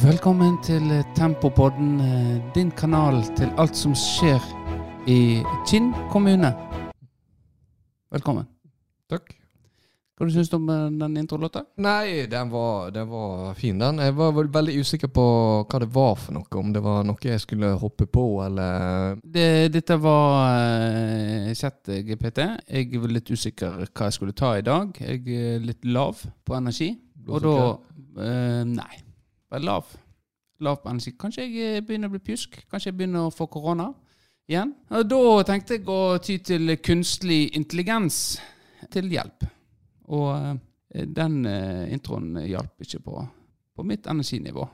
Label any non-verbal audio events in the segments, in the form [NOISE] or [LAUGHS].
Velkommen til Tempopodden, eh, din kanal til alt som skjer i Kinn kommune. Velkommen. Takk. Hva du syns du om eh, den introlåta? Nei, den var, den var fin, den. Jeg var veldig usikker på hva det var for noe. Om det var noe jeg skulle hoppe på, eller Det, dette var uh, chat-GPT. Jeg var litt usikker hva jeg skulle ta i dag. Jeg er litt lav på energi. Og da eh, Nei, bare lav. Lav på energi. Kanskje jeg eh, begynner å bli pjusk. Kanskje jeg begynner å få korona igjen. Og da tenkte jeg å ty til kunstig intelligens til hjelp. Og eh, den eh, introen hjalp ikke på, på mitt energinivå,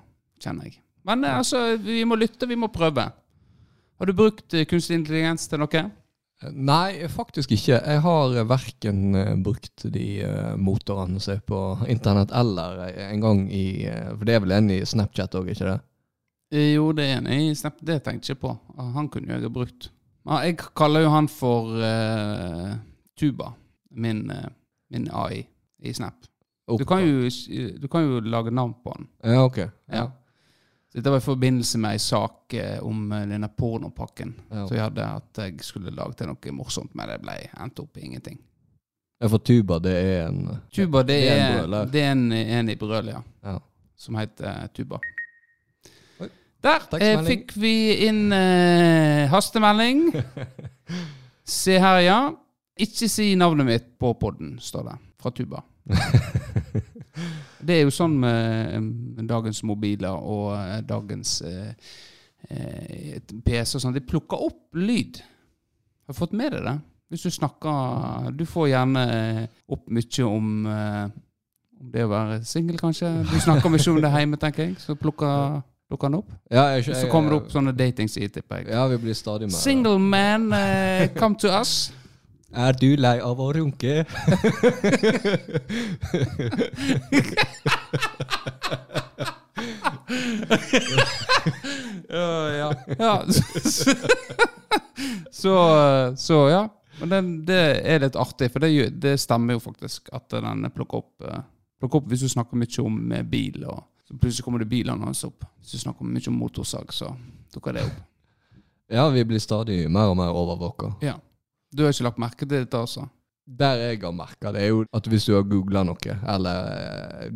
kjenner jeg. Men altså, vi må lytte, vi må prøve. Har du brukt kunstig intelligens til noe? Nei, faktisk ikke. Jeg har verken eh, brukt de eh, motorene som er på internett, eller en gang i eh, For det er vel en i Snapchat òg, ikke det? Eh, Jo, det er en i Snap. Det tenkte jeg ikke på. Han kunne jo jeg ha brukt. Jeg kaller jo han for uh, Tuba, min, eh, min AI i Snap. Du kan, jo, du kan jo lage navn på han. Ja, ok. Ja. Dette var i forbindelse med ei sak eh, om eh, denne pornopakken. Ja. Så jeg hadde at jeg skulle lage til noe morsomt, men det ble endte opp i ingenting. Ja, For tuba, det er en Tuba, det, Det er en brøl, det er en, en i brøl, ja. Ja. Som heter eh, Tuba. Oi. Der eh, fikk vi inn eh, hastemelding. [LAUGHS] Se her, ja. Ikke si navnet mitt på podden, står det. Fra Tuba. [LAUGHS] Det er jo sånn med eh, dagens mobiler og eh, dagens eh, PC og sånn. De plukker opp lyd. Har du fått med deg det? Hvis du snakker Du får gjerne opp mye om om det å være singel, kanskje. Du snakker mye om det hjemme, tenker jeg. Så plukker, plukker han opp. Ja, jeg, Så kommer det opp sånne datingsider, tipper jeg. Ja, vi blir stadig mer Single man, uh, come to us. Er du lei av å runke? [LAUGHS] Ja, ja. ja. så, så ja. Men den, det er litt artig, for det, det stemmer jo faktisk at den plukker opp, eh, plukker opp hvis du snakker mye om eh, bil, og så plutselig kommer det bilene hans opp. Hvis du snakker mye om motorsag, så dukker det opp. Ja, vi blir stadig mer og mer overvåka. Ja. Du har ikke lagt merke til dette, altså? Der jeg har merka det, er jo at hvis du har googla noe, eller eh,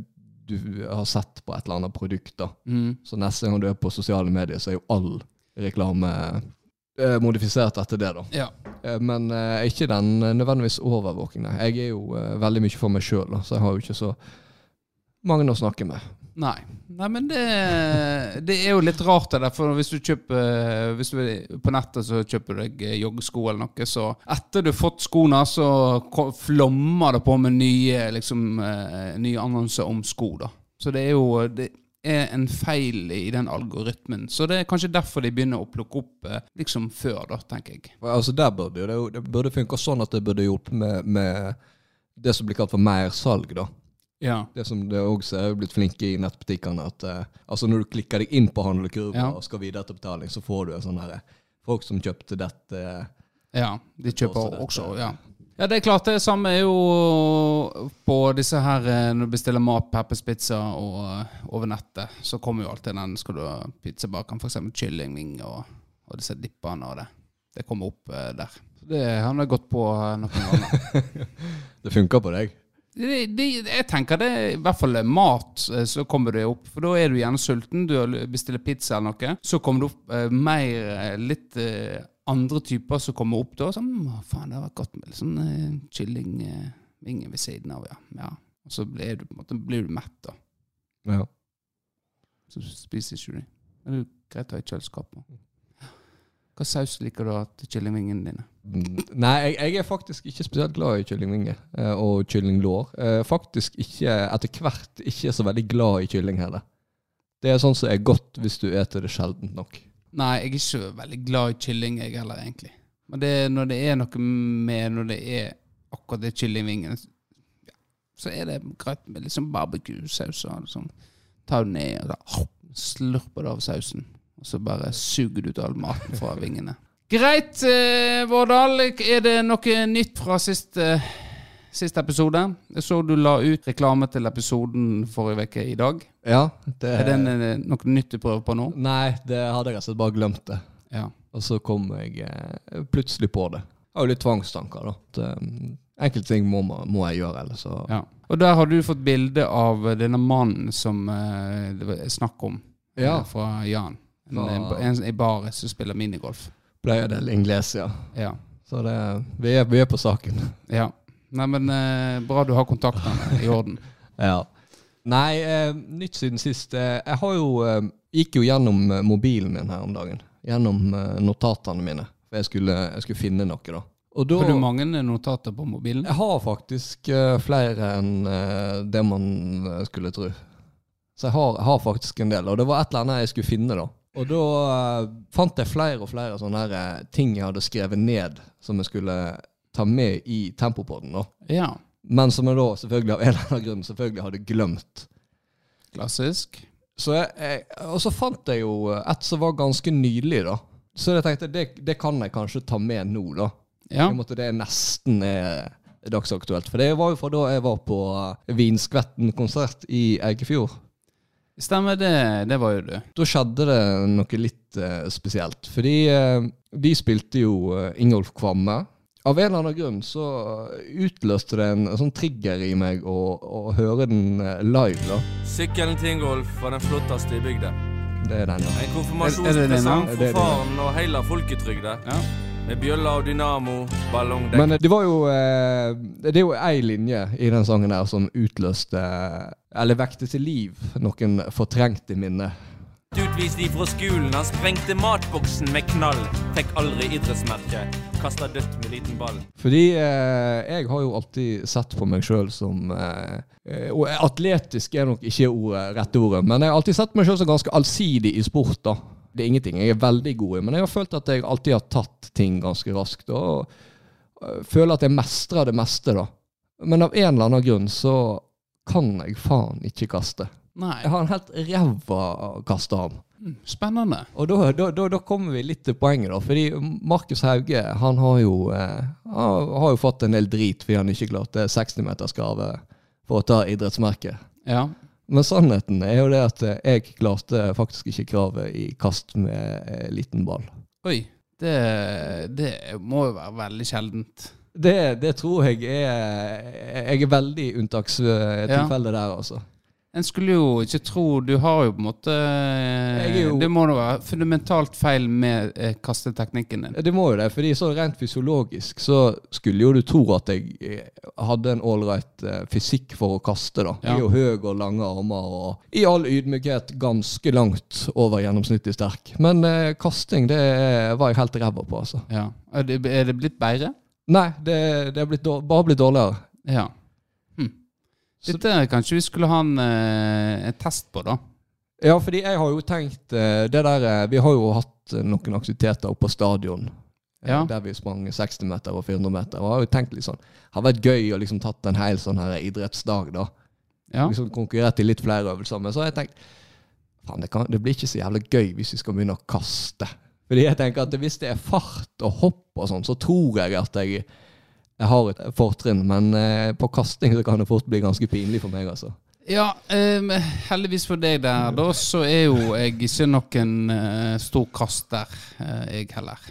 du har sett på et eller annet produkt, da, Mm. så neste gang du er på sosiale medier, så er jo all reklame eh, modifisert etter det, da. Ja. Eh, Men eh, ikke den nødvendigvis overvåkingen. Jeg er jo eh, veldig mye for meg sjøl, så jeg har jo ikke så mange å snakke med. Nei. Nei, men det, det er jo litt rart det der, for hvis du kjøper Hvis du på nettet så kjøper du deg joggesko eller noe, så etter du har fått skoene, så flommer det på med nye, liksom, eh, nye annonser om sko, da. Så det er jo det er en feil i den algoritmen. Så det er kanskje derfor de begynner å plukke opp eh, liksom før, da, tenker jeg. Altså Der burde det, det burde funka sånn at det burde hjulpet med, med det som blir kalt for mersalg, da. Ja. Det som det også er blitt flinke i nettbutikkene, at eh, altså når du klikker deg inn på handlekurven Ja. og skal videre til betaling, så får du en sånn herre Folk som kjøpte dette eh, Ja, de kjøper Også også, ja. Ja, det er klart det samme er jo på disse her eh, Når du bestiller mat, Peppers Pizza og eh, over nettet, så kommer jo alltid den Skal du ha pizzabakeren, f.eks. kyllingving og, og disse dippene og det. Det kommer opp eh, der. Så Det har jeg gått på eh, noen ganger. [LAUGHS] Det funker på deg. Det, det, jeg tenker det i hvert fall mat, eh, så kommer det opp. For da er du gjerne sulten, du bestiller pizza eller noe. Så kommer det opp eh, mer eh, litt andre typer som kommer opp da. Sånn, «Å, faen, det vært godt med litt sånn eh, kyllingvinger ved siden av, ja. ja. Og så blir du, på en måte, blir du mett, da. Ja. Så spiser ikke du. Men det er greit å ha i kjøleskapet. Hva saus liker du til kyllingvingene dine? Nei, jeg, jeg er faktisk ikke spesielt glad i kyllingvinger eh, og kyllinglår. Eh, faktisk ikke etter hvert ikke så veldig glad i kylling heller. Det er sånn som er godt hvis du eter det sjeldent nok. Nei, jeg er ikke veldig glad i kylling, jeg heller, egentlig. Men det, når det er noe med Når det er akkurat det kyllingvingene, ja, så er det greit med litt sånn barbecue-saus. og Sånn. Ta du ned og så, slurper det av sausen. Og så bare suger du ut all maten fra vingene. Greit, eh, Vårdal. Er det noe nytt fra sist, eh, siste episode. Jeg så du la ut reklame til episoden forrige uke i dag. Ja, det Er det en, eh, noe nytt du prøver på nå? Nei, det hadde jeg rett og slett bare glemt det. Ja. Og så kom jeg eh, plutselig på det. Jeg har jo litt tvangstanker, da. At, eh, enkelte ting må, må jeg gjøre, ellers så ja. Og der har du fått bilde av denne mannen som eh, det var snakk om. Ja. eh, Fra Jan. En, Fra- en, i baret som spiller minigolf. Playa del Inglesia. Ja. Så det, vi, er, vi er på saken. ja. Nei, men eh, bra du har kontaktene i orden. [LAUGHS] Ja. Nei, eh, nytt siden sist. Eh, jeg har jo eh, gikk jo gjennom eh, mobilen min her om dagen. Gjennom eh, notatene mine. For jeg skulle, jeg skulle finne noe, da. Da Har du mange notater på mobilen? Jeg har faktisk flere enn det man skulle tro. Så jeg har, jeg har faktisk en del. Og det var et eller annet jeg skulle finne, da. Og da uh, fant jeg flere og flere sånne her, eh, ting jeg hadde skrevet ned som jeg skulle ta med i Tempopodden. da. Ja. Men som jeg da selvfølgelig av en eller annen grunn selvfølgelig hadde glemt. Klassisk. Så jeg, jeg, og så fant jeg jo et som var ganske nydelig, da. Så jeg tenkte det, det kan jeg kanskje ta med nå, da. Ja. Og med at nesten er dagsaktuelt. For det var jo fra da jeg var på eh, Vinskvetten-konsert i Eikefjord. Stemmer det. Det var jo du. Da skjedde det noe litt eh, spesielt. Fordi eh, de spilte jo eh, Ingolf Kvamme. Av en eller annen grunn så utløste det en, sånn trigger i meg å, å høre den eh, live, da. Sykkelen til Ingolf var den flotteste i bygda. Det er den, ja. En Er- er det konfirmasjonspresang da? Er for faren og hele folketrygda. Ja. Med bjølla og dynamo, ballongdekk. Men eh, det var jo eh, Det er jo ei linje i den sangen der som utløste Eller vekte til liv noen fortrengte minner. Utvist de fra skolen, han sprengte matboksen med knall. Fikk aldri idrettsmerke. Kasta dødt med liten ball. Fordi eh, jeg har jo alltid sett på meg sjøl som eh, eh, Og atletisk er nok ikke ordet, rette ordet, men jeg har alltid sett meg sjøl som ganske allsidig i sport. da. Det er ingenting jeg er veldig god i, men jeg har følt at jeg alltid har tatt ting ganske raskt. Og eh, føler at jeg mestrer det meste, da. Men av en eller annen grunn så kan jeg faen ikke kaste. Nei. Jeg har en helt ræva kastearm. Mm, Spennende. Og da, da, da, da kommer vi litt til poenget, da. Fordi Markus Hauge han har jo, eh, han har jo fått en del drit fordi han ikke klarte 60-meterskravet for å ta idrettsmerket. Ja. Men sannheten er jo det at eh, jeg klarte faktisk ikke kravet i kast med eh, liten ball. Oi. Det, det må jo være veldig sjeldent. Det, det tror jeg er Jeg er veldig unntakstilfelle der, altså. En skulle jo ikke tro Du har jo på en måte jo- Det må da være fundamentalt feil med eh, kasteteknikken din. Det må jo det, fordi så rent fysiologisk så skulle jo du tro at jeg eh, hadde en ålreit eh, fysikk for å kaste, da. Jeg er Ja. jo høy og lange armer og i all ydmykhet ganske langt over gjennomsnittlig sterk. Men eh, kasting, det eh, var jeg helt ræva på, altså. Ja. Er det, er det blitt bedre? Nei, det, det er blitt, bare blitt dårligere. Ja. Dette kanskje vi skulle ha en, eh, en test på, da. Ja, fordi jeg har jo tenkt eh, det der eh, Vi har jo hatt noen aktiviteter oppe på stadion. Ja. Der vi sprang 60 meter og 400 meter. Og jeg har jo tenkt litt sånn Det har vært gøy å liksom tatt en hel sånn her idrettsdag, da. Ja. liksom konkurrert i litt flere øvelser. Men så har jeg tenkt faen, det, det blir ikke så jævlig gøy hvis vi skal begynne å kaste. Fordi jeg tenker at hvis det er fart og hopp og sånn, så tror jeg at jeg, jeg har et fortrinn. Men eh, på kasting så kan det fort bli ganske pinlig for meg, altså. Ja, em, heldigvis for deg der, da, så er jo jeg ikke noen eh, stor kaster, uh, jeg heller.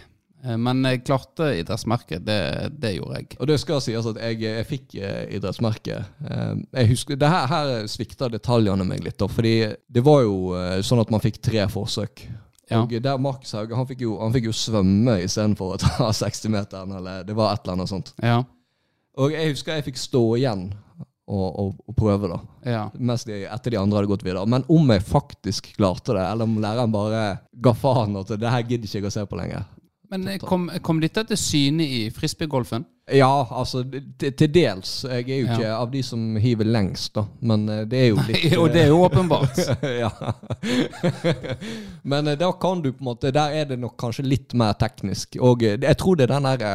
Eh, men jeg klarte idrettsmerket, det, det gjorde jeg. Og det skal sies at jeg, jeg fikk idrettsmerket. Eh, jeg husker, det her, her svikta detaljene meg litt, da, fordi det var jo eh, sånn at man fikk tre forsøk. Ja. Og der Markus Hauge han fikk jo, han fikk jo svømme istedenfor å ta [LAUGHS] 60-meteren, eller det var et eller annet sånt. Ja. Og jeg husker jeg fikk stå igjen og, og, og prøve, da. ja. Mest de, etter de andre hadde gått videre. Men om jeg faktisk klarte det, eller om læreren bare ga faen at det her gidder ikke jeg å se på lenger. Men kom, kom dette til syne i frisbeegolfen? Ja, altså til, dels. Jeg er jo Ja. ikke av de som hiver lengst, da. Men eh, det er jo litt Og det er jo åpenbart. [LAUGHS] ja. [LAUGHS] Men eh, da kan du på en måte Der er det nok kanskje litt mer teknisk. Og eh, jeg tror det er den derre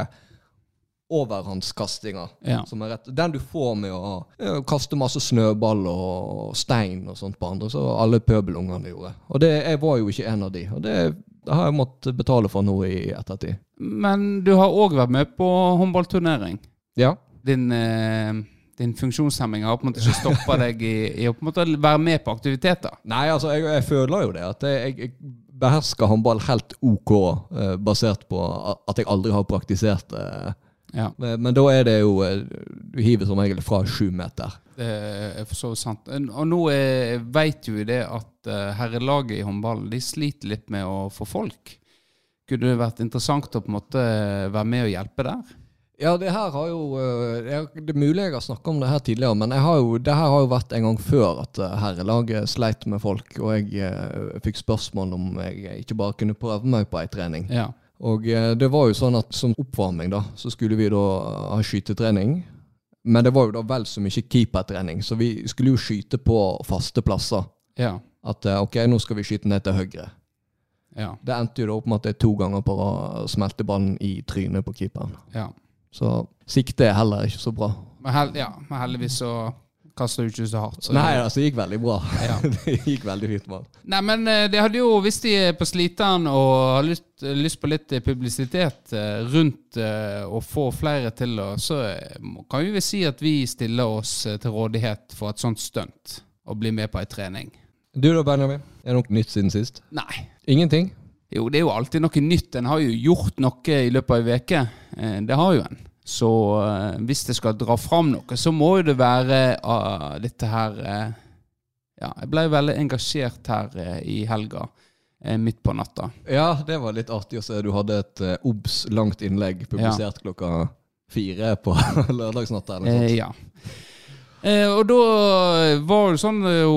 overhåndskastinga Ja. som er rett. Den du får med å kaste masse snøball og stein og sånt på andre, så alle pøbelungene gjorde. Og det, jeg var jo ikke en av de. Og det, det har jeg måttet betale for nå i ettertid. Men du har òg vært med på håndballturnering. Ja. din, eh, din funksjonshemming har på en måte ikke stoppa deg i, i å på en måte være med på aktiviteter. Nei, altså, jeg, jeg føler jo det. At jeg, jeg behersker håndball helt OK, eh, basert på at jeg aldri har praktisert det. Ja, Men, men da er det jo eh, Du hiver som regel fra sju meter. det er for så vidt sant. Og nå veit vet jo vi det at eh, herrelaget i håndballen de sliter litt med å få folk. Kunne det vært interessant å på en måte være med og hjelpe der? Ja, det her har jo eh, Det er mulig jeg har snakka om det her tidligere, men jeg har jo, det her har jo vært en gang før at eh, herrelaget sleit med folk, og jeg eh, fikk spørsmål om jeg ikke bare kunne prøve meg på ei trening. Ja. Og eh, det var jo sånn at som oppvarming da, så skulle vi da ha skytetrening. Men det var jo da vel så mye keepertrening, så vi skulle jo skyte på faste plasser. Ja. At eh, ok, nå skal vi skyte ned til høyre. Ja. Det endte jo da opp med at jeg to ganger på rad smelte ballen i trynet på keeperen. ja. Så siktet er heller ikke så bra. Men, hel ja, men heldigvis så kaster du ikke så hardt. Så Nei, altså, det gikk veldig bra. Ja. [LAUGHS] det gikk veldig fint mann. Nei, men eh, det hadde jo, hvis de er på sliteren og har lyst, lyst på litt eh, publisitet eh, rundt å få flere til Så kan vi vel si at vi stiller oss til rådighet for et sånt stunt. Og bli med på ei trening. Du da, Benjamin? Er det noe nytt siden sist? Nei. Ingenting? Jo, det er jo alltid noe nytt. En har jo gjort noe i løpet av ei uke. Det har jo en. Så uh, hvis det skal dra fram noe, så må jo det være uh, dette her uh, Ja, jeg ble veldig engasjert her eh, i helga. midt på natta. Ja, det var litt artig å se. Du hadde et obs langt innlegg publisert klokka fire på [LAUGHS] lørdagsnatta. eller noe sånt. ja. Og da var det sånn jo,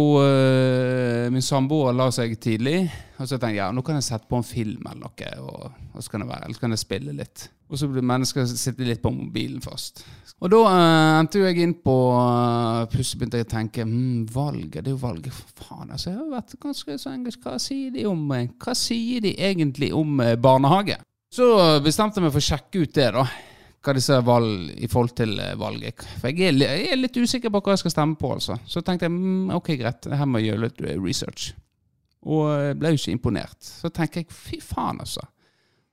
Min samboer la seg tidlig. Og så tenkte jeg ja, nå kan jeg sette på en film eller noe. Og, og så kan det være, eller så kan jeg spille litt. Og så blir mennesker sitte litt på mobilen først. Og da eh, endte jeg inn på uh, Plutselig begynte jeg å tenke hm, valget, det er jo valget. For faen, altså. Jeg har vært ganske så engelsk. Hva sier de om eh, Hva sier de egentlig om eh, barnehage? Så bestemte jeg meg for å sjekke ut det, da hva disse valg i forhold til eh, valget. For jeg er, jeg er litt usikker på hva jeg skal stemme på, altså. Så tenkte jeg mm, ok, greit, her må jeg gjøre litt eh, research. Og jeg ble jo ikke imponert. Så tenker jeg fy faen, altså.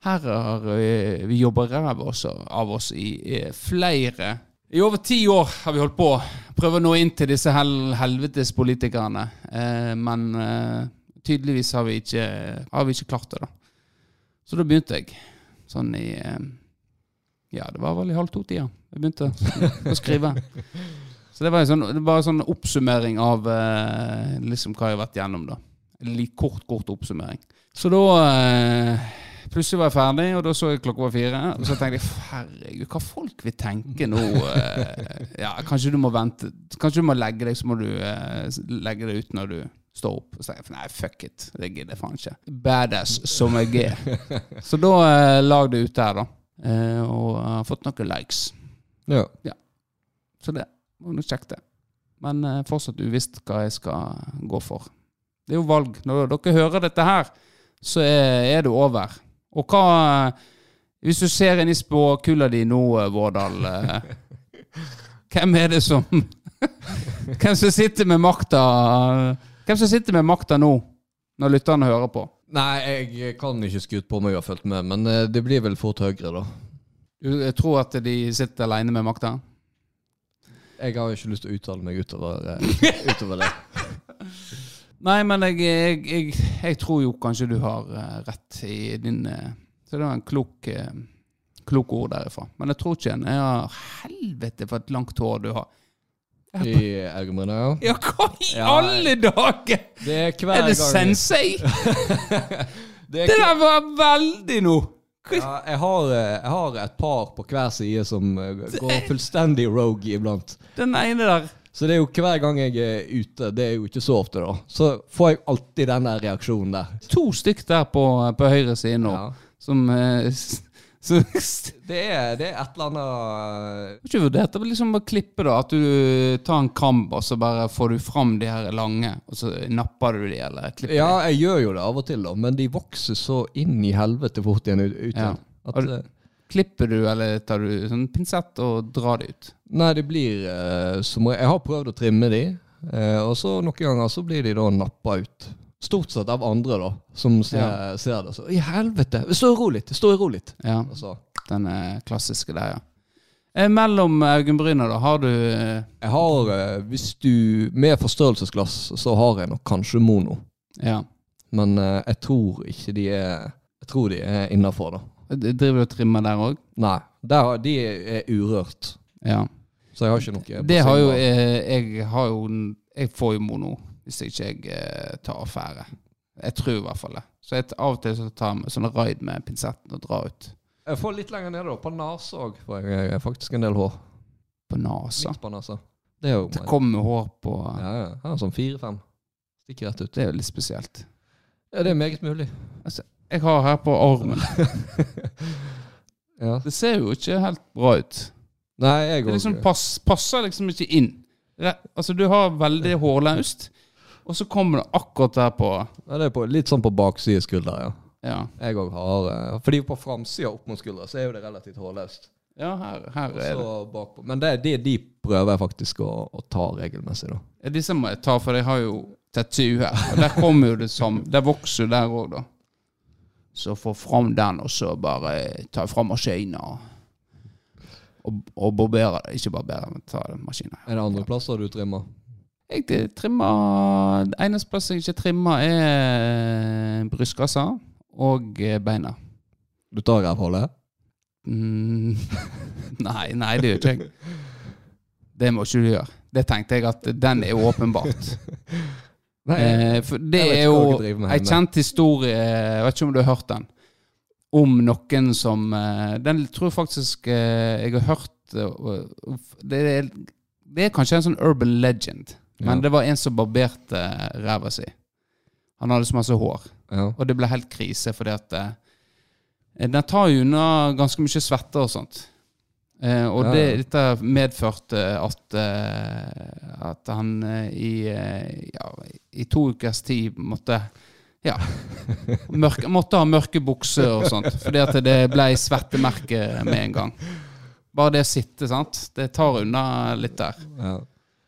Her har eh, vi jobba ræva av oss i i flere I over ti år har vi holdt på. Prøver å nå inn til disse hel helvetes politikerne. Eh, men eh, tydeligvis har vi, ikke, har vi ikke klart det, da. Så da begynte jeg. Sånn i eh, ja, det var vel i halv to-tida jeg begynte å [LAUGHS] skrive. Så det var en sånn, det var en sånn oppsummering av eh, liksom hva jeg har vært gjennom. da. Litt kort, kort oppsummering. Så da eh, Plutselig var jeg ferdig, og da så jeg klokka var fire. Og så tenkte jeg herregud, hva folk vil tenke nå? Eh, ja, Kanskje du må vente Kanskje du må legge deg, så må du eh, legge deg ut når du står opp. Og så tenkte jeg nei, fuck it. Det gidder jeg faen ikke. Badass som jeg er. [LAUGHS] Så da eh, lag det ute her, da. Eh, og har fått noen likes. Ja. Så det var noe kjekt, det. Men eh, fortsatt uvisst hva jeg skal gå for. Det er jo valg. Når dere hører dette her, så er, det over. Og hva Hvis du ser inn i spåkula di nå, eh, Vårdal eh, Hvem er det som [LAUGHS] Hvem som sitter med makta Hvem som sitter med makta nå, når lytterne hører på? Nei, jeg kan ikke skryte på meg å ha fulgt med, men eh, det blir vel fort Høyre, da. Du jeg tror at de sitter alene med makta? Jeg har ikke lyst til å uttale meg utover, eh, [LAUGHS] utover det. Nei, men jeg, jeg, jeg, jeg tror jo kanskje du har eh, rett i din Så det var en klok, klok ord derifra. Men jeg tror ikke en ja, Helvete, for et langt hår du har. I øyenbrynene, ja. Hva i Ja, alle dager?! Det er hver Er det gang sensei? [LAUGHS] Det Det der var veldig noe! Ja, jeg, har, eh, jeg har et par på hver side som eh, går fullstendig rogue iblant. Den ene der. Så det er jo hver gang jeg er ute, det er jo ikke så ofte, da, så får jeg alltid den reaksjonen der. To stykk der på, på høyre side nå, Ja. som eh, så, [LAUGHS] Det, er, det er et eller annet du ikke vurdert å liksom bare klippe, da? At du tar en kamp, og så bare får du fram de her lange, og så napper du de, eller klipper Ja, jeg gjør jo det av og til, da, men de vokser så inn i helvete fort igjen ut. ut Ja. At, du- eh, Klipper du, eller tar du sånn pinsett og drar det ut? nei, det blir uh, som Jeg har prøvd å trimme de, uh, og så noen ganger så blir de da nappa ut. Stort sett av andre, da, som ser, Ja. ser det. Så i helvete! Stå i ro litt! Stå i ro litt! Ja, den eh, klassiske der, ja. Eh, mellom øyenbryna, da, har du eh, Jeg har, eh, hvis du Med forstørrelsesglass så har jeg nok kanskje mono. Ja. Men eh, jeg tror ikke de er Jeg tror de er innafor, da. Driver du og trimmer der òg? Nei. Der, de er urørt. Ja. Så jeg har ikke noe Det har jo eh, Jeg har jo Jeg får jo mono hvis ikke jeg eh, tar affære. Jeg tror i hvert fall det. Så jeg, av og til så tar jeg med sånne raid med pinsetten og drar ut Jeg får litt lenger nede, da. På nesa òg, for jeg har faktisk en del hår. på nesa. Midt på nesa. Det er jo Det kommer hår på Ja, ja. Jeg har sånn fire-fem. Stikker rett ut. Det er jo litt spesielt. Ja, det er meget mulig. Jeg har her på armen. [LAUGHS] Ja. Det ser jo ikke helt bra ut. Nei, jeg Det liksom pass, passer liksom ikke inn. Altså, du har veldig hårløst, og så kommer det akkurat der på Ja, det er på, litt sånn på bakside skulder, ja. Ja, Jeg òg har eh, Fordi på framsida opp mot skuldra så er jo det relativt hårløst. ja her, her er det. bakpå. Men det, det, de prøver jeg faktisk å, å ta regelmessig, da. Ja, disse må jeg ta, for jeg har jo tattoo her. Og der kommer jo det samme. Der vokser jo der òg, da. Så få fram den, og så bare ta fram maskinen og, og, barbere det. Ikke barbere, men ta maskinen. Er det andre plasser du trimmer? Jeg eh, trimmer eneste plass jeg ikke trimmer, er brystkassa og eh, beina. Du tar rævhullet? Mm, [LAUGHS] nei, nei, det gjør ikke jeg. Det må ikke du gjøre. Det tenkte jeg at den er åpenbart. [LAUGHS] Nei, Eh, for det er jo hjemme. kjent historie, jeg vet ikke om du har hørt den, om noen som eh, Den tror jeg faktisk eh, jeg har hørt eh, det er, det er kanskje en sånn urban legend, men Ja. det var en som barberte ræva si. Han hadde så masse hår, ja. og det ble helt krise fordi at eh, den tar jo unna ganske mye svette og sånt. Eh, og Ja, det, dette medførte at, eh, at han eh, i, ja, i to ukers tid måtte ja, [LAUGHS] mørke, måtte ha mørke bukser og sånt. Fordi at det ble svettemerke med en gang. Bare det å sitte, sant. Det tar unna litt der. ja.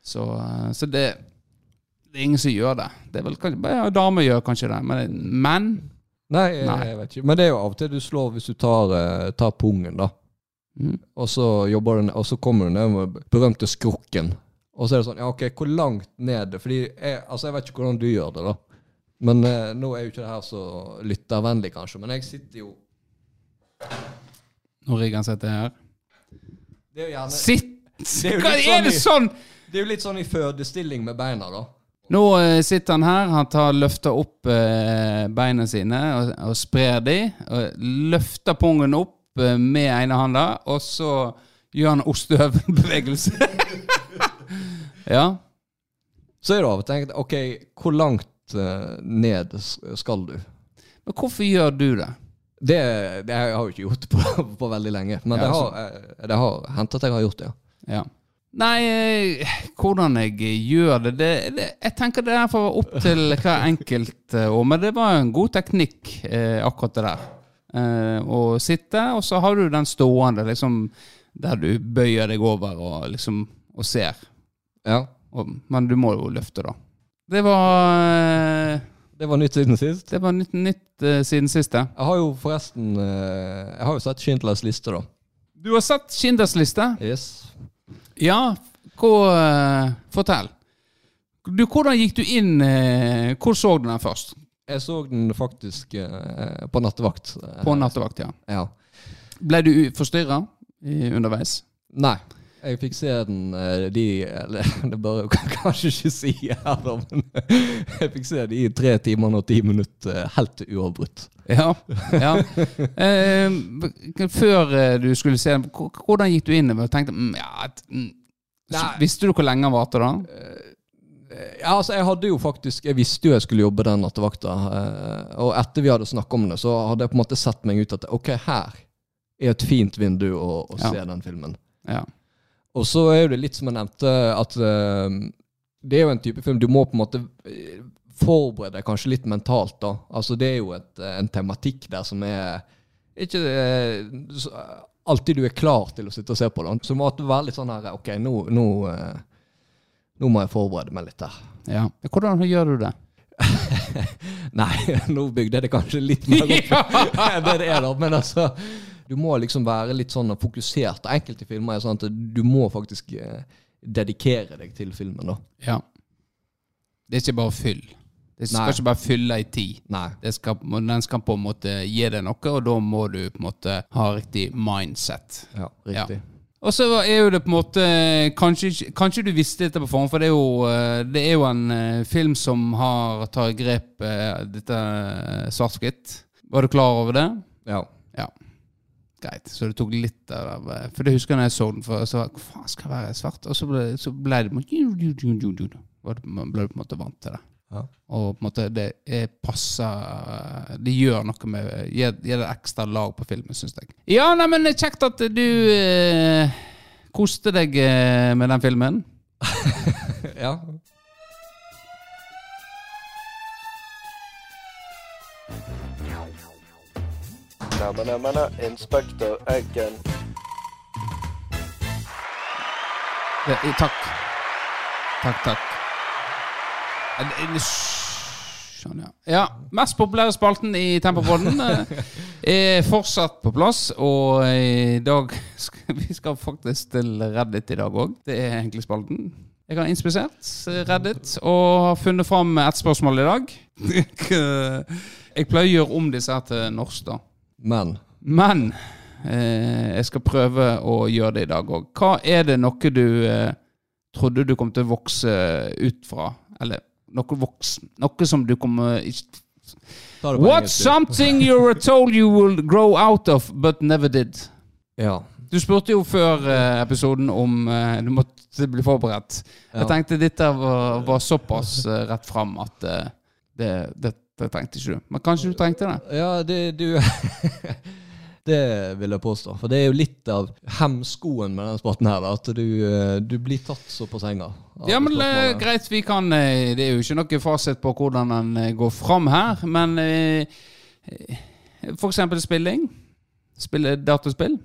Så, eh, så det, det er ingen som gjør det. Det er vel kanskje, ja, Damer gjør kanskje det, men menn Nei, jeg, Nei. vet ikke. Men det er jo av og til du slår hvis du tar, eh, tar pungen, da. mm, Og så ned, og så kommer du ned med berømte skrukken. Og så er det sånn, ja ok, hvor langt ned? Fordi jeg, altså jeg vet ikke hvordan du gjør det da. Men eh, nå er jo ikke det her så lyttervennlig kanskje, men jeg sitter jo... Nå rigger han seg til her. Det er jo gjerne... Sitt! er jo Hva er sånn det i- sånn? Det er jo litt sånn i fødestilling med beina da. Nå eh, sitter han her, han tar, løfter opp eh, beina sine og, og sprer de. Og løfter pungen opp eh, med ene handa, og så gjør han ostehøvelbevegelse. [LAUGHS] ja. Så er det av og til ok, hvor langt ned skal du? Men hvorfor gjør du det? Det, det har jeg jo ikke gjort på, på veldig lenge, men Ja, det, har, det har hendt at jeg har gjort det, ja. Ja. Nei, eh, hvordan jeg gjør det, det, det Jeg tenker det er opp til [LAUGHS] hver enkelt. eh, og- Men det var en god teknikk, eh, akkurat det der. Eh, å sitte, og så har du den stående, liksom, der du bøyer deg over og liksom og ser. Ja, Og, men du må jo løfte, da. Det var eh, det var nytt siden sist. Det var nytt, nytt siden ja. Jeg har jo forresten, jeg har jo sett Schindlers liste da. Du har sett Schindlers liste? Yes. Ja, hva, eh, fortell. Du, hvordan gikk du inn eh, Hvor så du den først? Jeg så den faktisk eh, på nattevakt. På nattevakt, ja. Ja. Ble du forstyrra underveis? Nei, jeg fikk se den eh, de eller, [LAUGHS] Det bør jeg kanskje ikke si her, da, men [LAUGHS] jeg fikk se de i tre timer og ti minutter eh, helt uavbrutt. Ja. ja. Eh, før eh, du skulle se den, hvordan gikk du inn og tenkte mm, ja, mm. Visste du hvor lenge den varte da? Ja, altså Jeg hadde jo faktisk Jeg visste jo jeg skulle jobbe den nattevakta. Og etter vi hadde snakket om det, så hadde jeg på en måte sett meg ut at ok, her er et fint vindu å, å Ja. se den filmen. Ja. Og så er det litt som jeg nevnte, at eh, det er jo en type film du må på en måte eh, forberede deg kanskje litt mentalt. da. Altså Det er jo et, eh, en tematikk der som er ikke alltid du er klar til å sitte og se på. da. Så det må være litt sånn her Ok, nå, nå, nå må jeg forberede meg litt her. ja. Hvordan gjør du det? [LAUGHS] Nei, [LAUGHS] nå bygde jeg det kanskje litt mer opp [LAUGHS] enn det det er, da. Men altså Du må liksom være litt sånn fokusert. Enkelte filmer er sånn at du må faktisk eh, dedikere deg til filmen. da. Ja. Det er ikke bare fyll. Det skal Nei. ikke bare fylle i tid. Skal, den skal på en måte gi deg noe, og da må du på en måte ha riktig mindset. Ja, riktig. Og så er jo det på en måte Kanskje, kanskje du visste dette på forhånd, for det er jo, eh, det er jo en eh, film som har tar grep dette svart-hvitt. Var du klar over det? Ja. Greit. Så det tok litt av eh, For det husker jeg når jeg så den før. Så hva faen skal være svart? Og så ble, så ble det Man ble på en måte vant til det. Ja. Og på en måte det er passer Det gjør noe med Gir det ekstra lag på filmen, syns jeg. Ja, nei, men kjekt at du eh, koste deg eh, med den filmen. [LAUGHS] ja. Neimen, jeg mener Inspektor Eggen. Eh, takk. Takk, takk. Sånn, ja. ja. Mest populære spalten i Tempopodden er fortsatt på plass. Og i dag skal vi skal faktisk til Reddit i dag òg. Det er egentlig spalten. Jeg har inspisert Reddit og har funnet fram ett spørsmål i dag. Jeg pleier å gjøre om disse her til norsk, da. Men Men eh, jeg skal prøve å gjøre det i dag òg. Hva er det noe du eh, trodde du kom til å vokse ut fra? Eller noe voksen Noe som du kommer på What's something you were told you will grow out of, but never did? Ja. Du spurte jo før eh, episoden om eh, du måtte bli forberedt. Ja. Jeg tenkte dette var, var såpass eh, rett fram at eh, det, det, det trengte ikke du. Men kanskje du trengte det? Ja, det du [LAUGHS] Det vil jeg påstå. For det er jo litt av hemskoen med denne spotten her, at du, eh, du blir tatt så på senga. Ja, men eh, greit, vi kan eh, Det er jo ikke noe fasit på hvordan den går fram her, men For eksempel spilling. Spille dataspill.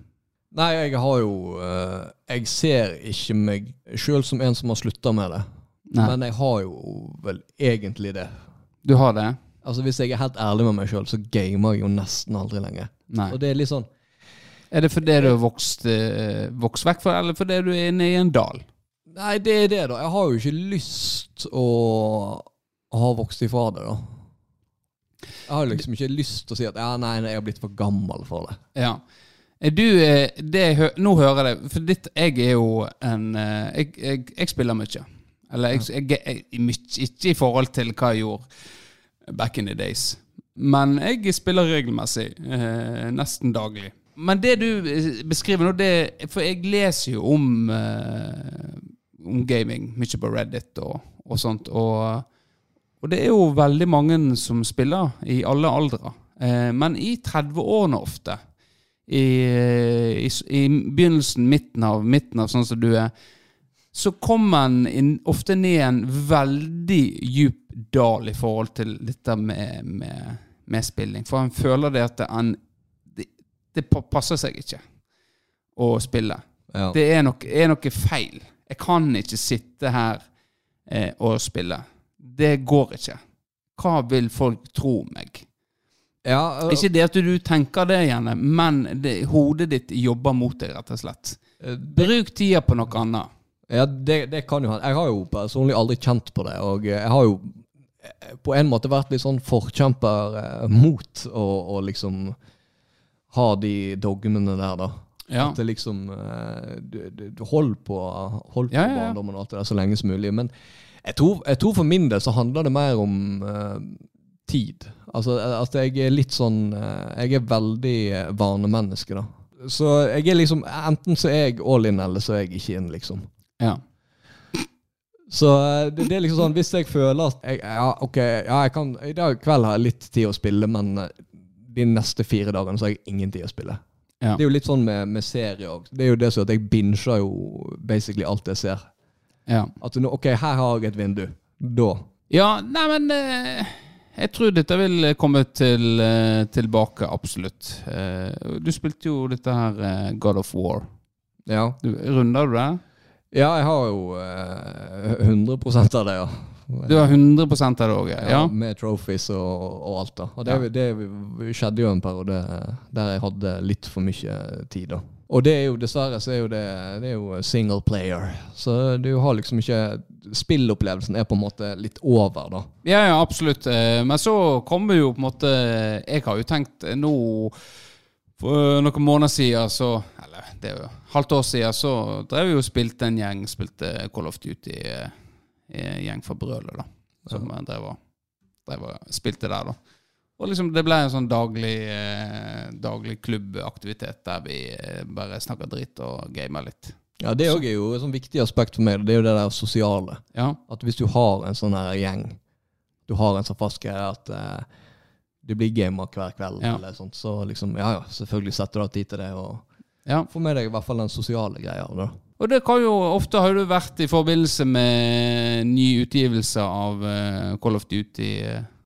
Nei, jeg har jo Jeg ser ikke meg sjøl som en som har slutta med det. Nei, Men jeg har jo vel egentlig det. du har det? Altså Hvis jeg er helt ærlig med meg sjøl, så gamer jeg jo nesten aldri lenger. Nei. Og det er litt sånn Er det fordi du har vokst, eh, vokst vekk fra eller fordi du er inne i en dal? Nei, det er det, da. Jeg har jo ikke lyst å ha vokst ifra det, da. Jeg har liksom ikke lyst til å si at ja, nei, nei, jeg har blitt for gammel for det. Ja. Er du eh, det jeg hø Nå hører jeg det, for ditt, jeg er jo en eh, Jeg, jeg, jeg spiller mye. Eller jeg, jeg, jeg, jeg, mye- ikke i forhold til hva jeg gjorde back in the days. Men jeg spiller regelmessig. Eh, nesten daglig. Men det du eh, beskriver nå, det For jeg leser jo om, eh, om gaming mye på Reddit og, og sånt. Og, og det er jo veldig mange som spiller i alle aldre. Eh, men i 30-årene ofte. I, i, I begynnelsen, midten av, midten av sånn som du er, så kommer en ofte ned i en veldig djup dal i forhold til dette med, med, med spilling. For han føler det at han det, det passer seg ikke å spille. Ja. Det er noe, er noe feil. Jeg kan ikke sitte her eh, og spille. Det går ikke. Hva vil folk tro meg? ja, øh, Ikke det at du tenker det, gjerne, men det, hodet ditt jobber mot deg, rett og slett. øh, Bruk tida på noe annet. Ja det, det kan jo hende. Jeg har jo personlig aldri kjent på det, og jeg har jo eh, på en måte vært litt sånn forkjemper eh, mot å, å liksom ha de dogmene der, da. Ja. At det liksom eh, du, du, holder på, hold på Ja, ja, barndommen og alt det der så lenge som mulig. Men jeg tror, jeg tror for min del så handler det mer om uh, tid. Altså eh, at jeg er litt sånn eh, Jeg er veldig eh, vanemenneske, da. Så jeg er liksom Enten så er jeg all in, eller så er jeg ikke in, liksom. Ja. Så eh, det, det er liksom sånn Hvis jeg føler at jeg, Ja, ok, ja, jeg kan I dag kveld har jeg litt tid å spille, men eh, de neste fire dagene så har jeg ingen tid å spille. Ja. Det er jo litt sånn med, med serier òg. Det er jo det som at jeg binger jo basically alt jeg ser. ja. At nå, ok, her har jeg et vindu. Da. Ja, nei, men eh, jeg tror dette vil komme til, eh, tilbake, absolutt. Eh, du spilte jo dette her God of War. Ja. Du, runder du det? Ja, jeg har jo eh, 100 av det, ja. Du har 100 av det òg, Ja, ja? Med trophies og, og alt, da. Og det, Ja. det skjedde jo en periode der jeg hadde litt for mye tid, da. Og det er jo dessverre så er jo det, det er jo single player. Så du har liksom ikke Spillopplevelsen er på en måte litt over, da. Ja, ja, absolutt. Eh, Men så kommer jo på en måte Jeg har jo tenkt eh, nå For noen måneder siden så det er jo halvt år siden så drev vi jo og spilte en gjeng. Spilte Call of Duty eh, en gjeng fra Brølet, da. Som ja. drev og, drev og spilte der, da. Og liksom det ble en sånn daglig, eh, daglig klubbaktivitet der vi eh, bare snakker dritt og gamer litt. Ja, Det òg er jo et sånn viktig aspekt for meg. Det er jo det der sosiale. Ja. At hvis du har en sånn her gjeng, du har en sånn fast greie at eh, du blir gamer hver kveld, Ja. eller sånt, så liksom, ja ja, selvfølgelig setter du av tid til det. og ja. Få med deg i hvert fall den sosiale greia. da. Og det kan jo ofte har du vært i forbindelse med ny utgivelse av eh, Call of Duty.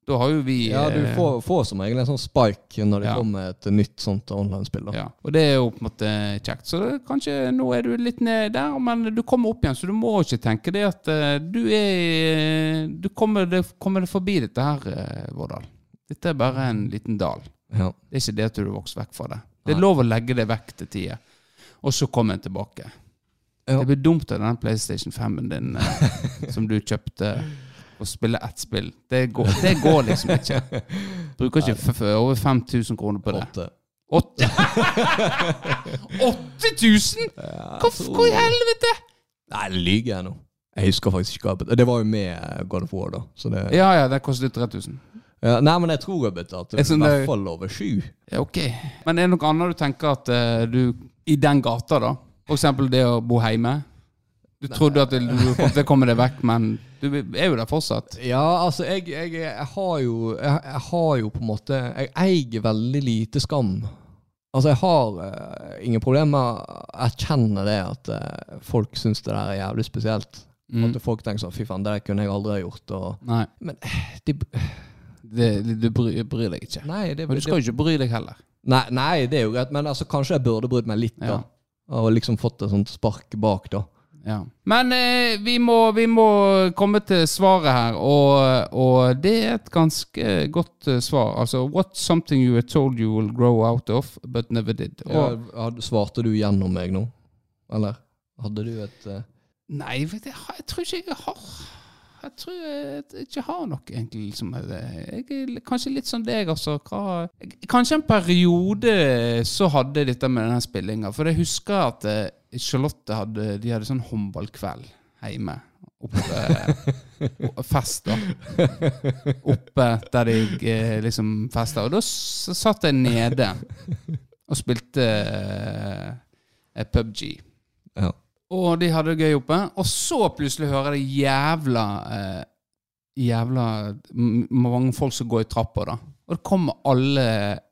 Da har jo vi Ja, du eh, får, får som regel en sånn spike når det Ja. kommer et nytt sånt online-spill. ja, Og det er jo på en måte kjekt. Så det, kanskje nå er du litt ned der, men du kommer opp igjen, så du må ikke tenke det at eh, du er Du kommer det, kommer det forbi dette her, Vårdal. Dette er bare en liten dal. Ja. Det er ikke det at du vokser vekk fra det. Det er lov å legge det vekk til tida, og så komme tilbake. Ja. Det blir dumt av den PlayStation 5-en din eh, [LAUGHS] som du kjøpte å spille ett spill. Det går, det går liksom ikke. Bruker ikke over 5000 kroner på det. Åtte. 80 8000?! [LAUGHS] Hva, hva i helvete?! Nei, det lyver jeg nå. Jeg husker faktisk ikke. Det var jo med God of War, da. Så det, Ja, ja, det kostet 3000. ja, nei, men jeg tror jeg betalte i hvert fall over sju. Ja, ok. Men er det noe annet du tenker at uh, du I den gata, da? For eksempel det å bo hjemme? Du trodde at det- du kom til å komme deg vekk, men du er jo der fortsatt. Ja, altså, jeg, jeg, jeg har jo jeg, jeg har jo på en måte Jeg eier veldig lite skam. Altså, jeg har uh, ingen problemer med å erkjenne det at uh, folk syns det der er jævlig spesielt. Mm. At folk tenker sånn Fy faen, det kunne jeg aldri ha gjort. Og, Nei, men de, det, du bryr, bryr deg ikke. nei, det, Men du skal jo ikke bry deg heller. nei, nei, det er jo greit, men altså, kanskje jeg burde brydd meg litt, da. Ja. Og liksom fått et sånt spark bak, da. Ja. Men eh, vi, må, vi må komme til svaret her, og, og det er et ganske godt uh, svar. Altså What's something you were told you will grow out of, but never did? Og, Ja, svarte du gjennom meg nå? Eller hadde du et uh... Nei, jeg, jeg tror ikke jeg har Jeg tror jeg ikke har noe, egentlig. Liksom. Jeg er kanskje litt sånn deg, altså. Hva, kanskje en periode så hadde jeg dette med denne spillinga. For jeg husker at eh, Charlotte hadde, de hadde sånn håndballkveld hjemme. Oppe, fest, da. Oppe der jeg eh, liksom festa. Og da satt jeg nede og spilte eh, PubG. Og de hadde det gøy oppe. Og så plutselig hører jeg jævla eh, Jævla mange folk som går i trappa, da. Og det kommer alle,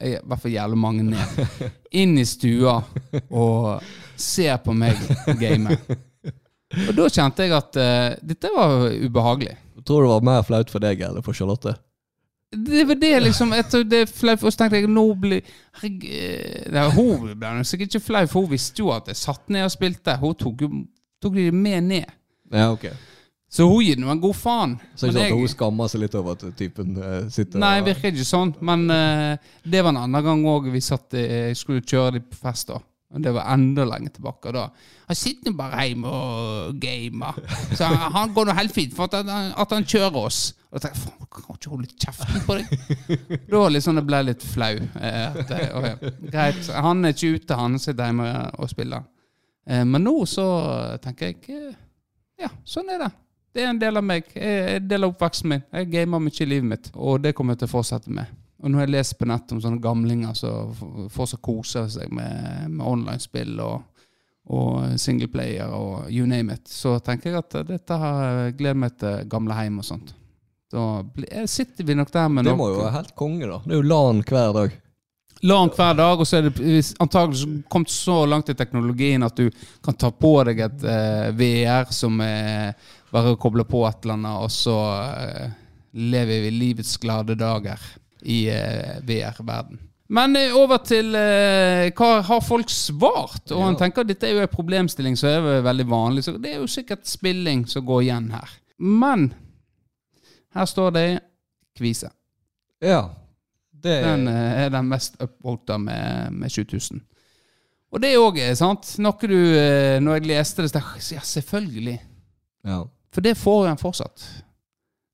i hvert fall jævlig mange, ned. [LAUGHS] Inn i stua og ser på meg game. Og da kjente jeg at eh, dette var ubehagelig. Tror du det var mer flaut for deg eller for Charlotte? Det var det, liksom. Etter det flau, og så tenkte jeg nå blir nei, Hun ble sikkert ikke flau, for hun visste jo at jeg satt ned og spilte. Hun tok tok de med ned. Ja, ok. Så hun gir nå en god faen. Så ikke sant, hun skammer seg litt over at typen uh, sitter Nei, virker ikke sånn. Men uh, det var en annen gang òg vi satt uh, skulle kjøre dem på fest. da Det var enda lenger tilbake. Da Han sitter nå bare hjemme og gamer. Så han, han går nå helt fint for at han, at han kjører oss. Og jeg faen, kan ikke holde kjeften på deg? Da liksom det ble jeg litt flau. eh, og, ja, greit. Han er ikke ute, han sitter hjemme og spiller. Eh, Men nå så tenker jeg eh, Ja, sånn er det. Det er en del av meg. Jeg- En del av oppveksten min. Jeg gamer mye i livet mitt, og det kommer jeg til å fortsette med. Og når jeg leser på nett om sånne gamlinger som fortsatt koser seg med, med online-spill og, og singleplayer og you name it, så tenker jeg at dette har gleder meg til gamleheim og sånt. Da eh, sitter vi nok der med Det må jo være helt konge, da. Det er jo LAN hver dag. LAN hver dag, og så er det antakelig kommet så langt i teknologien at du kan ta på deg et eh, VR som er bare å koble på et eller annet, og så eh, lever vi livets glade dager i eh, VR-verden. Men eh, over til eh, hva har folk svart? Og han tenker at dette er jo en problemstilling som er veldig vanlig, så det er jo sikkert spilling som går igjen her. Men Her står det Kvise. Ja. Det Den eh, er den mest upvolta med, med 7000. Og det òg er sant. Noe du eh, Når jeg leste det, så tenkte jeg, ja, selvfølgelig. Ja. For det får en fortsatt.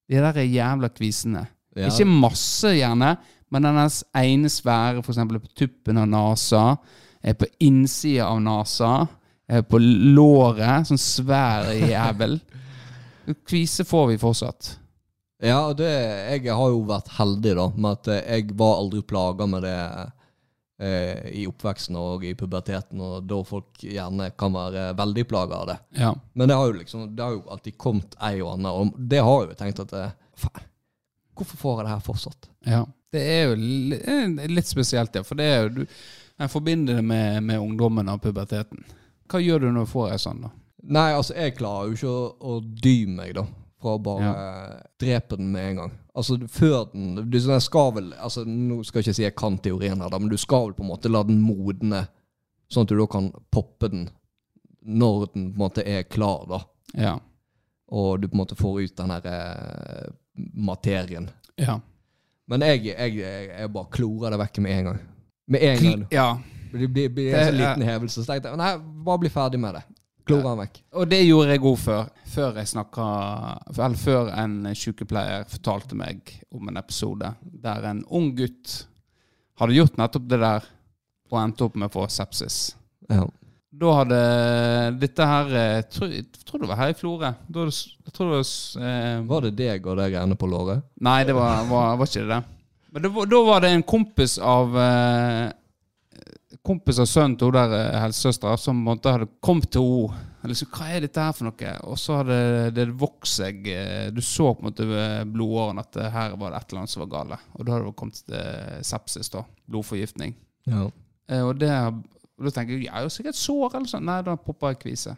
De der jævla kvisene. Ja. Ikke masse, gjerne, men den ene svære, f.eks. på tuppen av nesa, er på innsida av nesa, er på låret, sånn svær jævel. Kvise får vi fortsatt. Ja, og det, jeg har jo vært heldig da, med at eh, jeg var aldri plaga med det eh, i oppveksten og i puberteten, og da folk gjerne kan være veldig plaga av det. Ja. Men det har jo liksom, det har jo alltid kommet ei og anna, og det har jeg jo tenkt at det, faen, hvorfor får jeg det her fortsatt? Ja. Det er jo litt spesielt, ja. For det er jo du En forbinder det med, med ungdommen og puberteten. Hva gjør du når du får ei sånn, da? Nei, altså, jeg klarer jo ikke å, å dy meg, da. Fra å bare drepe den med en gang. Altså, før den du, skal vel altså, Nå skal jeg ikke si jeg kan teorien her, da, men du skal vel på en måte la den modne, sånn at du da kan poppe den når den på en måte er klar, da. Ja. Og du på en måte får ut den her eh, materien. Ja. Men jeg, jeg, jeg bare klorer det vekk med en gang. Med en gang. ja. Det blir, blir en sånn liten hevelse. Så tenkte jeg nei, bare bli ferdig med det. Klorer den vekk. Og det gjorde jeg òg før. Før jeg snakka Eller før en sykepleier fortalte meg om en episode der en ung gutt hadde gjort nettopp det der og endte opp med å få sepsis. Ja. Da hadde dette her Jeg tror, jeg tror det var her i Florø. Var eh, Var det deg og deg erne på låret? Nei, det var, var, var ikke det. Men det da var det en kompis av eh, Kompis av sønnen til hun der eh, helsesøstera som på en måte hadde kommet til henne. Liksom, Hva er dette her for noe? Og så hadde det vokst seg eh, Du så på en måte ved blodårene at eh, her var det et eller annet som var gale. Og da hadde det kommet til sepsis, da. Blodforgiftning. Ja. Eh, og, det, og da tenker jeg jeg er jo sikkert sår eller sånn. Nei, da popper jeg kvise.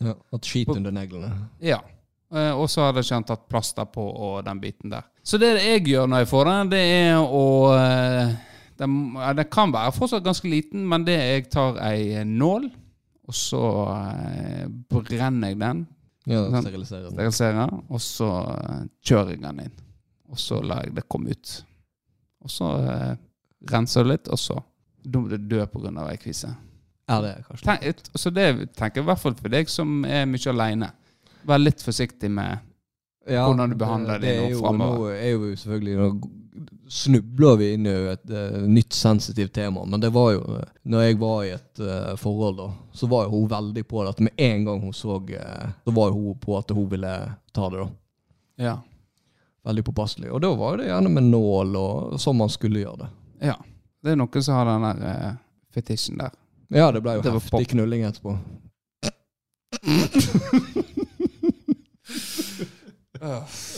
ja. Hatt skit under neglene. Ja. Eh, Og så hadde ikke han tatt plaster på og den biten der. Så det jeg gjør når jeg får den, det er å eh, Den, den kan være fortsatt ganske liten, men det jeg tar ei nål, og så eh, brenner jeg den, Ja, Den- sterilisere den. steriliserer, og så kjører jeg den inn. Og så lar jeg det komme ut. Og så renser det litt, og så da må du dø pga. ei kvise. Ja, det er kanskje Tenk, så det tenker jeg i hvert fall for deg som er mye aleine. Vær litt forsiktig med ja, hvordan du behandler det nå er jo, fremover. Nå er jo selvfølgelig Nå snubler vi inn i et eh, nytt sensitivt tema, men det var jo uh, Når jeg var i et uh, forhold, da, så var jo hun veldig på det. At med en gang hun så eh, Så var jo hun på at hun ville ta det, da. Ja. Veldig påpasselig. Og da var det gjerne med nål, og sånn man skulle gjøre det. ja. Det er noen som har den der eh, fetisjen der. Ja, det ble jo Det var heftig pop. knulling etterpå. [LAUGHS]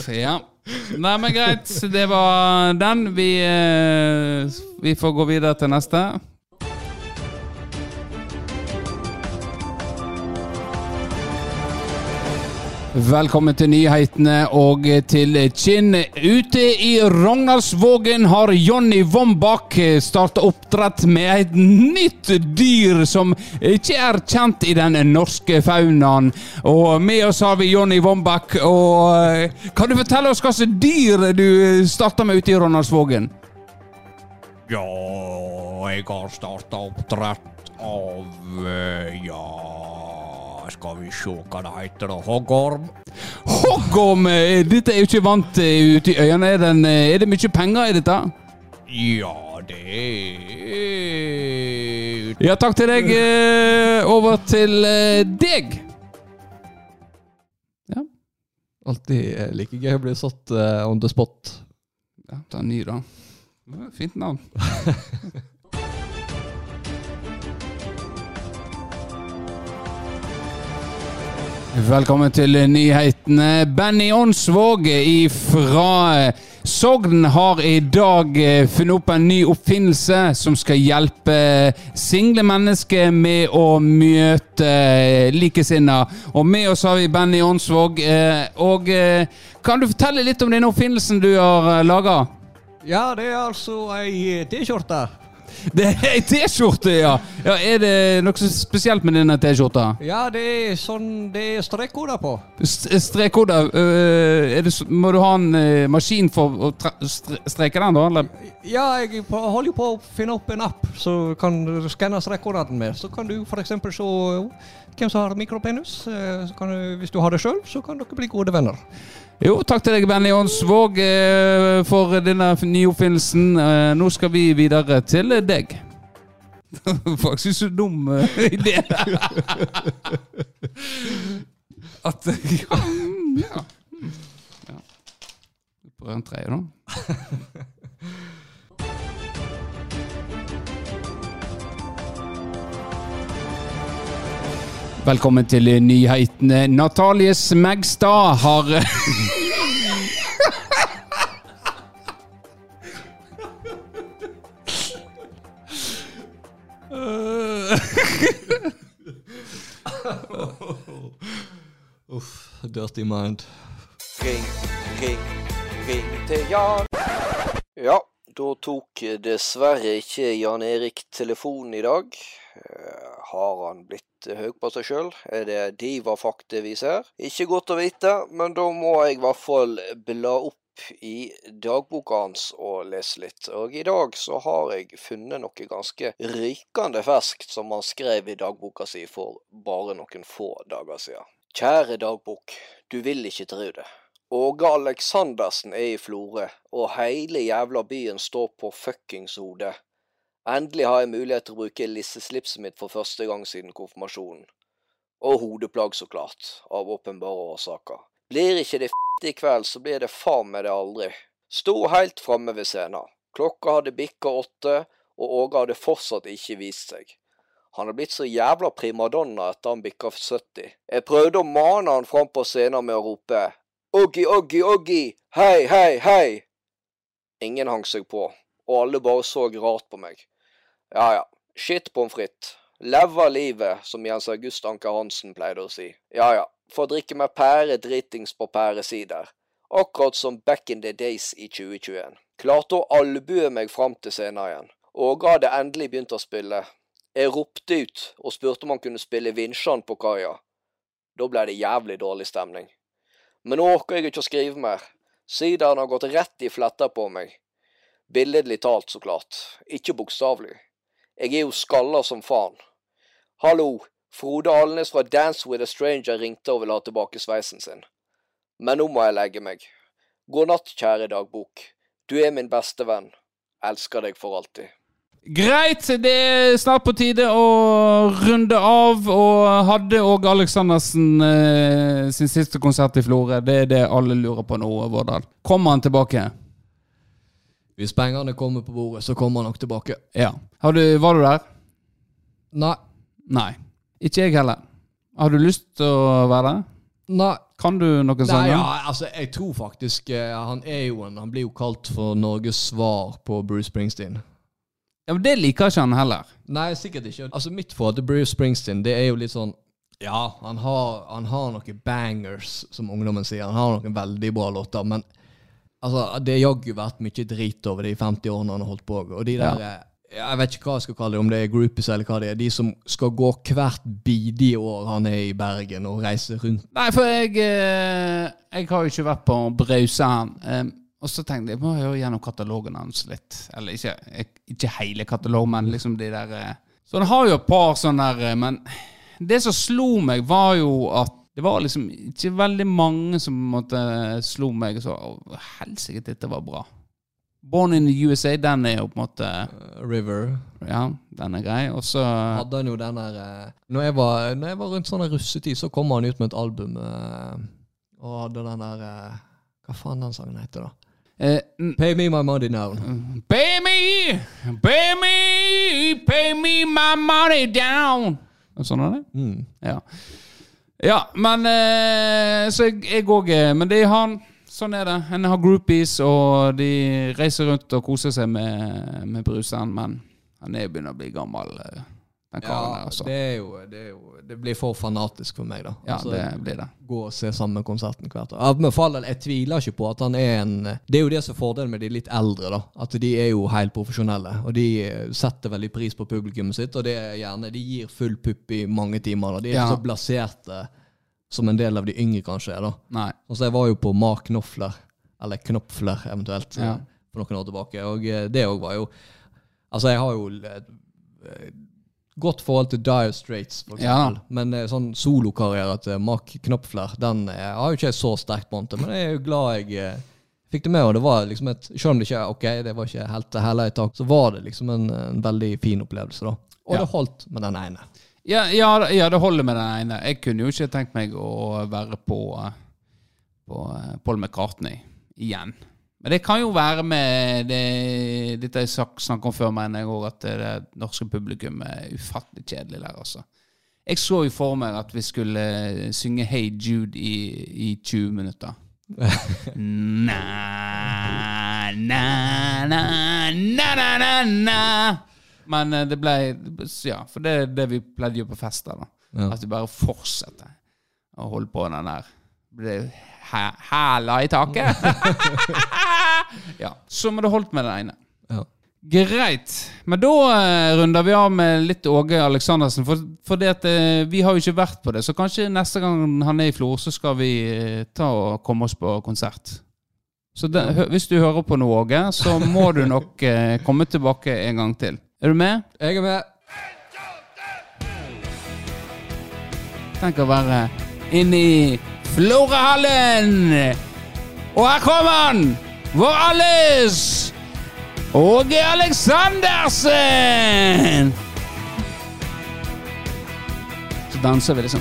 Ja. Nei, men greit. Det var den. Vi, eh, vi får gå videre til neste. Velkommen til nyhetene og til Kinn. Ute i Rognaldsvågen har Jonny Vombak starta oppdrett med et nytt dyr som ikke er kjent i den norske faunaen. Og med oss har vi Jonny Vombak. Og eh, kan du fortelle oss hva slags dyr du starta med ute i Rognaldsvågen? Ja, jeg har starta oppdrett av eh, Ja, skal vi se hva det heter da. Hoggorm. Hoggorm! eh, Dette er jo ikke vant ute i øyene. Er, den, eh, er det mye penger i dette? Ja, det er Ja, takk til deg. Eh, Over til deg. Ja. Alltid eh, like gøy å bli satt eh, on the spot. Ja, ta en ny, da. Fint navn. [LAUGHS] Velkommen til nyhetene. Benny Åndsvåg fra Sogn har i dag eh, funnet opp en ny oppfinnelse som skal hjelpe single mennesker med å møte likesinnede. Og med oss har vi Benny Ånsvåg. eh, Og eh, kan du fortelle litt om denne oppfinnelsen du har laga? Ja, det er altså ei T-skjorte. Det er ei T-skjorte, ja. ja! Er det noe spesielt med denne T-skjorta? Ja, det er sånn Det er strekkoder på. S- Strekkoder. øh, må du ha en øh, maskin for å tre- stre- streke den, da? Eller? Ja, jeg holder jo på å finne opp en app så kan skanne strekkodene med. Så kan du f.eks. se hvem som har mikropenis. Eh, Så kan du, hvis du har det sjøl, så kan dere bli gode venner. Jo, takk til deg, Benny Ånsvåg, øh, for denne nyoppfinnelsen. Eh, nå skal vi videre til deg. [LAUGHS] Faktisk så dum idé. [LAUGHS] At ja, [LAUGHS] ja. ja. Prøv en tredje, da. Velkommen til nyhetene. Natalie Smegstad har [LAUGHS] Uff, dirty mind. Ring, ring, ring til Jan. Ja, da tok dessverre ikke Jan Erik telefonen i dag. Har han blitt høy på seg sjøl? Er det diva-fakta vi ser? Ikke godt å vite, men da må jeg i hvert fall bla opp i dagboka hans og lese litt. Og i dag så har jeg funnet noe ganske rykende ferskt som han skrev i dagboka si for bare noen få dager siden. Kjære dagbok, du vil ikke tro det. Åge Aleksandersen er i Florø, og hele jævla byen står på fuckings hodet. Endelig har jeg mulighet til å bruke lisseslipset mitt for første gang siden konfirmasjonen. Og hodeplagg, så klart, av åpenbare årsaker. Blir ikke det f*** i kveld, så blir det faen meg det aldri. Sto helt framme ved scenen. Klokka hadde bikka åtte, og Åge hadde fortsatt ikke vist seg. Han er blitt så jævla primadonna etter han bikka 70. Jeg prøvde å mane han fram på scenen med å rope Oggi, Oggi, Oggi, hei, hei, hei. Ingen hang seg på, og alle bare så rart på meg. Ja ja, shit pommes frites. Leva livet, som Jens August Anker Hansen pleide å si. Ja ja, Få drikke med pære dritings på pæresider. Akkurat som back in the days i 2021. Klarte å albue meg fram til scenen igjen. Åge hadde endelig begynt å spille. Jeg ropte ut og spurte om han kunne spille Vinsjan på kaia. Da ble det jævlig dårlig stemning. Men nå orker jeg ikke å skrive mer. Sideren har gått rett i fletta på meg. Billedlig talt, så klart. Ikke bokstavelig. Jeg er jo skalla som faen. Hallo, Frode Alnes fra Dance with a Stranger ringte og ville ha tilbake sveisen sin. Men nå må jeg legge meg. God natt, kjære dagbok. Du er min beste venn. Elsker deg for alltid. Greit, det er snart på tide å runde av. Og hadde òg Aleksandersen eh, sin siste konsert i Florø? Det er det alle lurer på nå, Vårdal. Kommer han tilbake? Hvis pengene kommer på bordet, så kommer han nok tilbake. Ja. Har du, var du der? Nei. Nei. Ikke jeg heller. Har du lyst til å være der? Nei. Kan du noen sanger? ja, altså, jeg tror faktisk eh, Han er jo en Han blir jo kalt for Norges svar på Bruce Springsteen. Ja, men Det liker ikke han heller. Nei, sikkert ikke. Altså, mitt forhold til Bruce Springsteen, det er jo litt sånn Ja, han har, han har noen bangers, som ungdommen sier. Han har noen veldig bra låter, men altså, det har jaggu vært mye drit over de 50 årene han har holdt på. Og de der Ja. eh, Jeg vet ikke hva jeg skal kalle det, om det er groupies eller hva det er. De som skal gå hvert bidige år han er i Bergen og reise rundt. Nei, for jeg eh, Jeg har jo ikke vært på Brausand. Eh, og så tenkte jeg, jeg må høre gjennom katalogen hans litt. Eller ikke, ikke hele katalogen, men liksom de der. Så han har jo et par sånne der Men det som slo meg, var jo at det var liksom ikke veldig mange som måte slo meg og så Å, helsike, dette var bra. Born in the USA, den er jo på en måte eh, River. Ja, den er grei. Og så Hadde han jo den der eh, når, jeg var, når jeg var rundt sånn russetid, så kom han ut med et album eh, og hadde den der Hva faen den sangen heter, da? Uh, Pay me my money now. Pay me, pay me, pay me my money down. Sånn er det? Mm. Ja. Ja, men eh, Så jeg, òg Men det er han. Sånn er det. En har groupies, og de reiser rundt og koser seg med, med bruseren, men han er begynner å bli gammel. eh, Den karen der, Ja, altså. det er, jo, det er jo Det blir for fanatisk for meg, da. Ja, Altså, det blir det. Gå og se samme konserten hvert år. Ja, men for all del, jeg tviler ikke på at han er en Det er jo det som er fordelen med de litt eldre, da. At de er jo helt profesjonelle. Og de eh, setter veldig pris på publikummet sitt, og det er gjerne De gir full pupp i mange timer. Da. De er Ja. så blaserte som en del av de yngre kanskje er, da. Nei. Og så jeg var jo på Mark Knopfler, eller Knopfler eventuelt, Ja. eh, for noen år tilbake. Og eh, det òg var jo Altså, jeg har jo godt forhold til Dire Straits, for Ja. eksempel. Men eh, sånn solokarriere til Mark Knopfler, den er har jo ikke jeg så sterkt bånd til. Men jeg er jo glad jeg eh, fikk det med, og det var liksom et Selv om det ikke ok, det var ikke helt hele i tak, så var det liksom en, en veldig fin opplevelse, da. Og Ja. det holdt med den ene. Ja, ja, ja, det holder med den ene. Jeg kunne jo ikke tenkt meg å være på, eh, på eh, Paul McCartney igjen. Men det kan jo være med det, Dette har jeg snakket om før, mener jeg òg, at det norske publikum er ufattelig kjedelig der, altså. Jeg så jo for meg at vi skulle synge Hey Jude i, i 20 minutter. [LAUGHS] na, na, na, na, na, na, na. Men eh, det ble Ja, for det er det vi pleide å gjøre på fester. da Ja. At vi bare fortsetter å holde på den der. Det hæ- hæla i taket. [LAUGHS] ja. Så må det holdt med den ene. Ja. Greit. Men da eh, runder vi av med litt Åge Aleksandersen. For, for det at, eh, vi har jo ikke vært på det, så kanskje neste gang han er i Florø, så skal vi eh, ta og komme oss på konsert. Så det, hø- hvis du hører på nå, Åge, så må du nok eh, komme tilbake en gang til. Er du med? Jeg er med. Tenk å være inni Florahallen. Og her kommer han! Vår alles Åge Aleksandersen! Så danser vi liksom.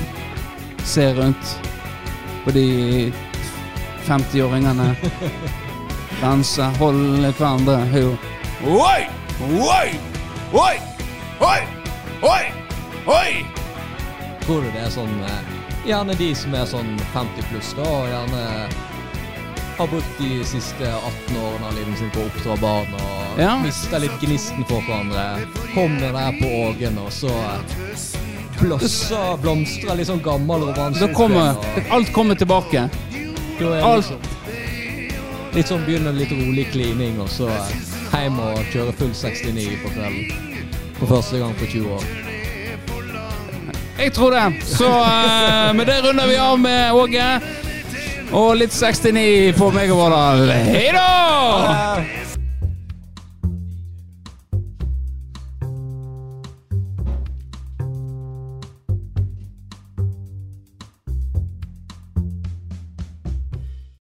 Ser rundt på de 50-åringene. Danser, holder hverandre. Høyre. Oi! Oi! Oi! Oi! Oi! Oi! Tror du det er sånn eh, Gjerne de som er sånn 50 pluss, da, og gjerne har brukt de siste 18 årene av livet sitt på å oppdra barn og Ja. mista litt gnisten for hverandre. Kommer der på Ågen, og så blåser, blomstrer litt sånn gammel romanse. Kommer Alt kommer tilbake. Alt- liksom, litt sånn begynner litt rolig klining, og så hjem og kjøre full 69 på kvelden. For første gang på 20 år. Jeg tror det. Så uh, med det runder vi av med Åge. Og litt 69 på meg og Vårdal. Hei da!